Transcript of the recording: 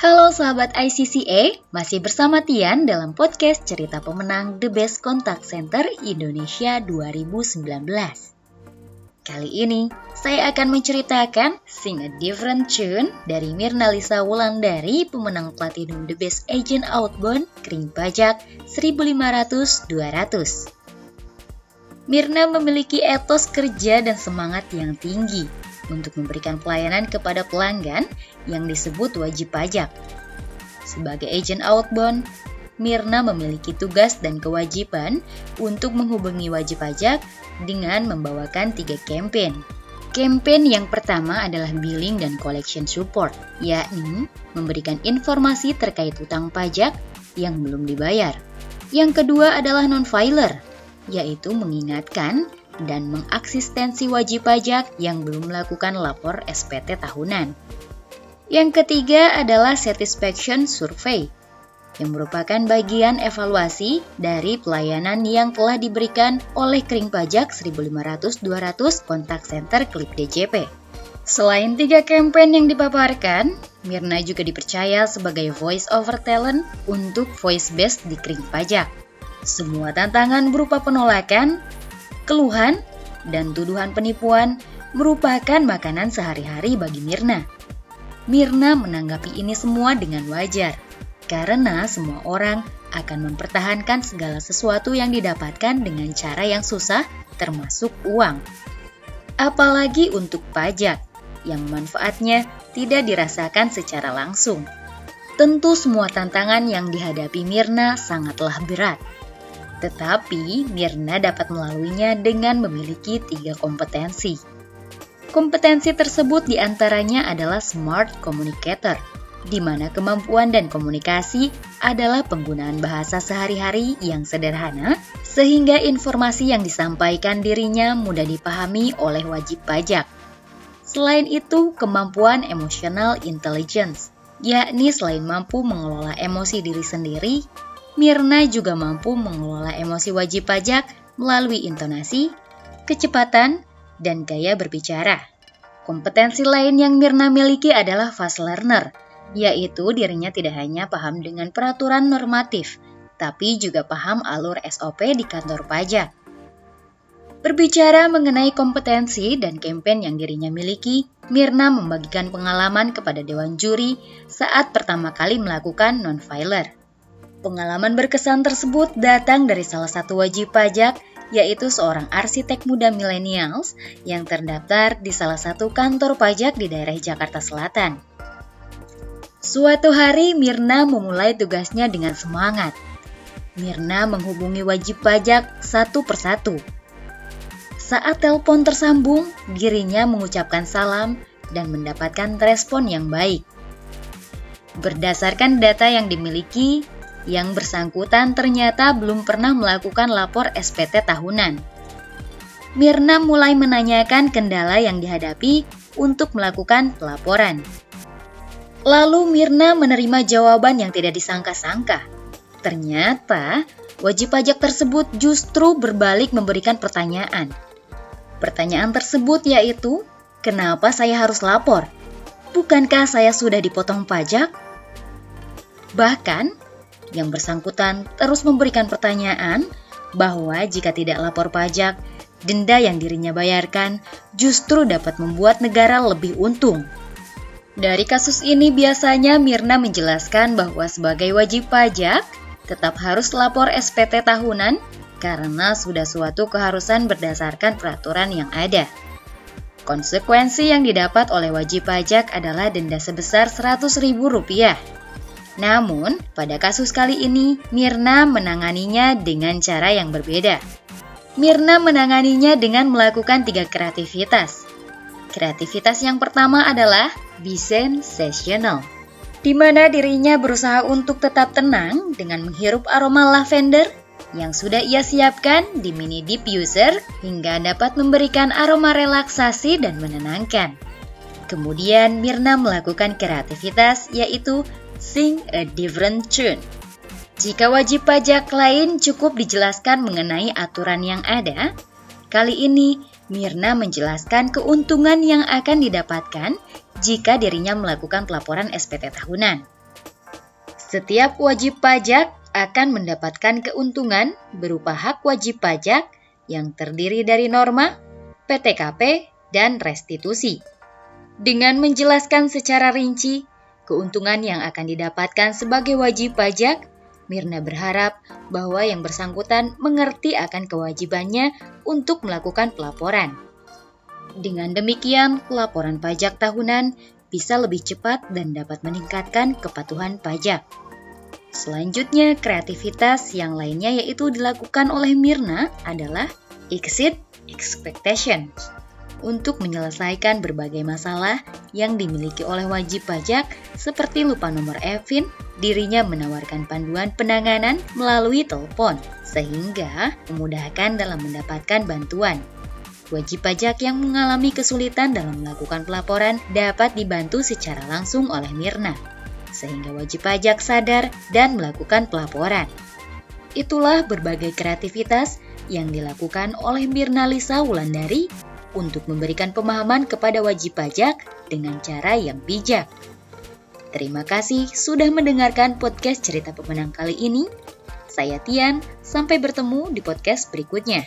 Halo sahabat ICCA, masih bersama Tian dalam podcast cerita pemenang The Best Contact Center Indonesia 2019. Kali ini, saya akan menceritakan Sing a Different Tune dari Mirna Lisa Wulandari, pemenang Platinum The Best Agent Outbound, Kering Pajak 1500-200. Mirna memiliki etos kerja dan semangat yang tinggi untuk memberikan pelayanan kepada pelanggan yang disebut wajib pajak. Sebagai agent outbound, Mirna memiliki tugas dan kewajiban untuk menghubungi wajib pajak dengan membawakan tiga campaign. Campaign yang pertama adalah billing dan collection support, yakni memberikan informasi terkait utang pajak yang belum dibayar. Yang kedua adalah non-filer, yaitu mengingatkan dan mengaksistensi wajib pajak yang belum melakukan lapor SPT tahunan. Yang ketiga adalah satisfaction survey, yang merupakan bagian evaluasi dari pelayanan yang telah diberikan oleh Kering Pajak 1500-200 kontak center Klip DJP. Selain tiga campaign yang dipaparkan, Mirna juga dipercaya sebagai voice over talent untuk voice best di Kering Pajak. Semua tantangan berupa penolakan, keluhan, dan tuduhan penipuan merupakan makanan sehari-hari bagi Mirna. Mirna menanggapi ini semua dengan wajar, karena semua orang akan mempertahankan segala sesuatu yang didapatkan dengan cara yang susah, termasuk uang. Apalagi untuk pajak, yang manfaatnya tidak dirasakan secara langsung. Tentu semua tantangan yang dihadapi Mirna sangatlah berat tetapi Mirna dapat melaluinya dengan memiliki tiga kompetensi. Kompetensi tersebut di antaranya adalah smart communicator, di mana kemampuan dan komunikasi adalah penggunaan bahasa sehari-hari yang sederhana, sehingga informasi yang disampaikan dirinya mudah dipahami oleh wajib pajak. Selain itu, kemampuan emotional intelligence, yakni selain mampu mengelola emosi diri sendiri, Mirna juga mampu mengelola emosi wajib pajak melalui intonasi, kecepatan, dan gaya berbicara. Kompetensi lain yang Mirna miliki adalah fast learner, yaitu dirinya tidak hanya paham dengan peraturan normatif, tapi juga paham alur SOP di kantor pajak. Berbicara mengenai kompetensi dan campaign yang dirinya miliki, Mirna membagikan pengalaman kepada Dewan Juri saat pertama kali melakukan non-filer. Pengalaman berkesan tersebut datang dari salah satu wajib pajak, yaitu seorang arsitek muda milenials yang terdaftar di salah satu kantor pajak di daerah Jakarta Selatan. Suatu hari Mirna memulai tugasnya dengan semangat. Mirna menghubungi wajib pajak satu persatu. Saat telepon tersambung, dirinya mengucapkan salam dan mendapatkan respon yang baik. Berdasarkan data yang dimiliki, yang bersangkutan ternyata belum pernah melakukan lapor SPT tahunan. Mirna mulai menanyakan kendala yang dihadapi untuk melakukan pelaporan. Lalu Mirna menerima jawaban yang tidak disangka-sangka. Ternyata wajib pajak tersebut justru berbalik memberikan pertanyaan. Pertanyaan tersebut yaitu, kenapa saya harus lapor? Bukankah saya sudah dipotong pajak? Bahkan, yang bersangkutan terus memberikan pertanyaan bahwa jika tidak lapor pajak, denda yang dirinya bayarkan justru dapat membuat negara lebih untung. Dari kasus ini biasanya Mirna menjelaskan bahwa sebagai wajib pajak tetap harus lapor SPT tahunan karena sudah suatu keharusan berdasarkan peraturan yang ada. Konsekuensi yang didapat oleh wajib pajak adalah denda sebesar Rp100.000 namun, pada kasus kali ini, Mirna menanganinya dengan cara yang berbeda. Mirna menanganinya dengan melakukan tiga kreativitas. Kreativitas yang pertama adalah be sensational, di mana dirinya berusaha untuk tetap tenang dengan menghirup aroma lavender yang sudah ia siapkan di mini diffuser hingga dapat memberikan aroma relaksasi dan menenangkan. Kemudian Mirna melakukan kreativitas yaitu sing a different tune. Jika wajib pajak lain cukup dijelaskan mengenai aturan yang ada, kali ini Mirna menjelaskan keuntungan yang akan didapatkan jika dirinya melakukan pelaporan SPT tahunan. Setiap wajib pajak akan mendapatkan keuntungan berupa hak wajib pajak yang terdiri dari norma, PTKP, dan restitusi. Dengan menjelaskan secara rinci keuntungan yang akan didapatkan sebagai wajib pajak, Mirna berharap bahwa yang bersangkutan mengerti akan kewajibannya untuk melakukan pelaporan. Dengan demikian, laporan pajak tahunan bisa lebih cepat dan dapat meningkatkan kepatuhan pajak. Selanjutnya, kreativitas yang lainnya yaitu dilakukan oleh Mirna adalah exit expectations untuk menyelesaikan berbagai masalah yang dimiliki oleh wajib pajak seperti lupa nomor EVIN, dirinya menawarkan panduan penanganan melalui telepon sehingga memudahkan dalam mendapatkan bantuan. Wajib pajak yang mengalami kesulitan dalam melakukan pelaporan dapat dibantu secara langsung oleh Mirna, sehingga wajib pajak sadar dan melakukan pelaporan. Itulah berbagai kreativitas yang dilakukan oleh Mirna Lisa Wulandari untuk memberikan pemahaman kepada wajib pajak dengan cara yang bijak. Terima kasih sudah mendengarkan podcast cerita pemenang kali ini. Saya Tian, sampai bertemu di podcast berikutnya.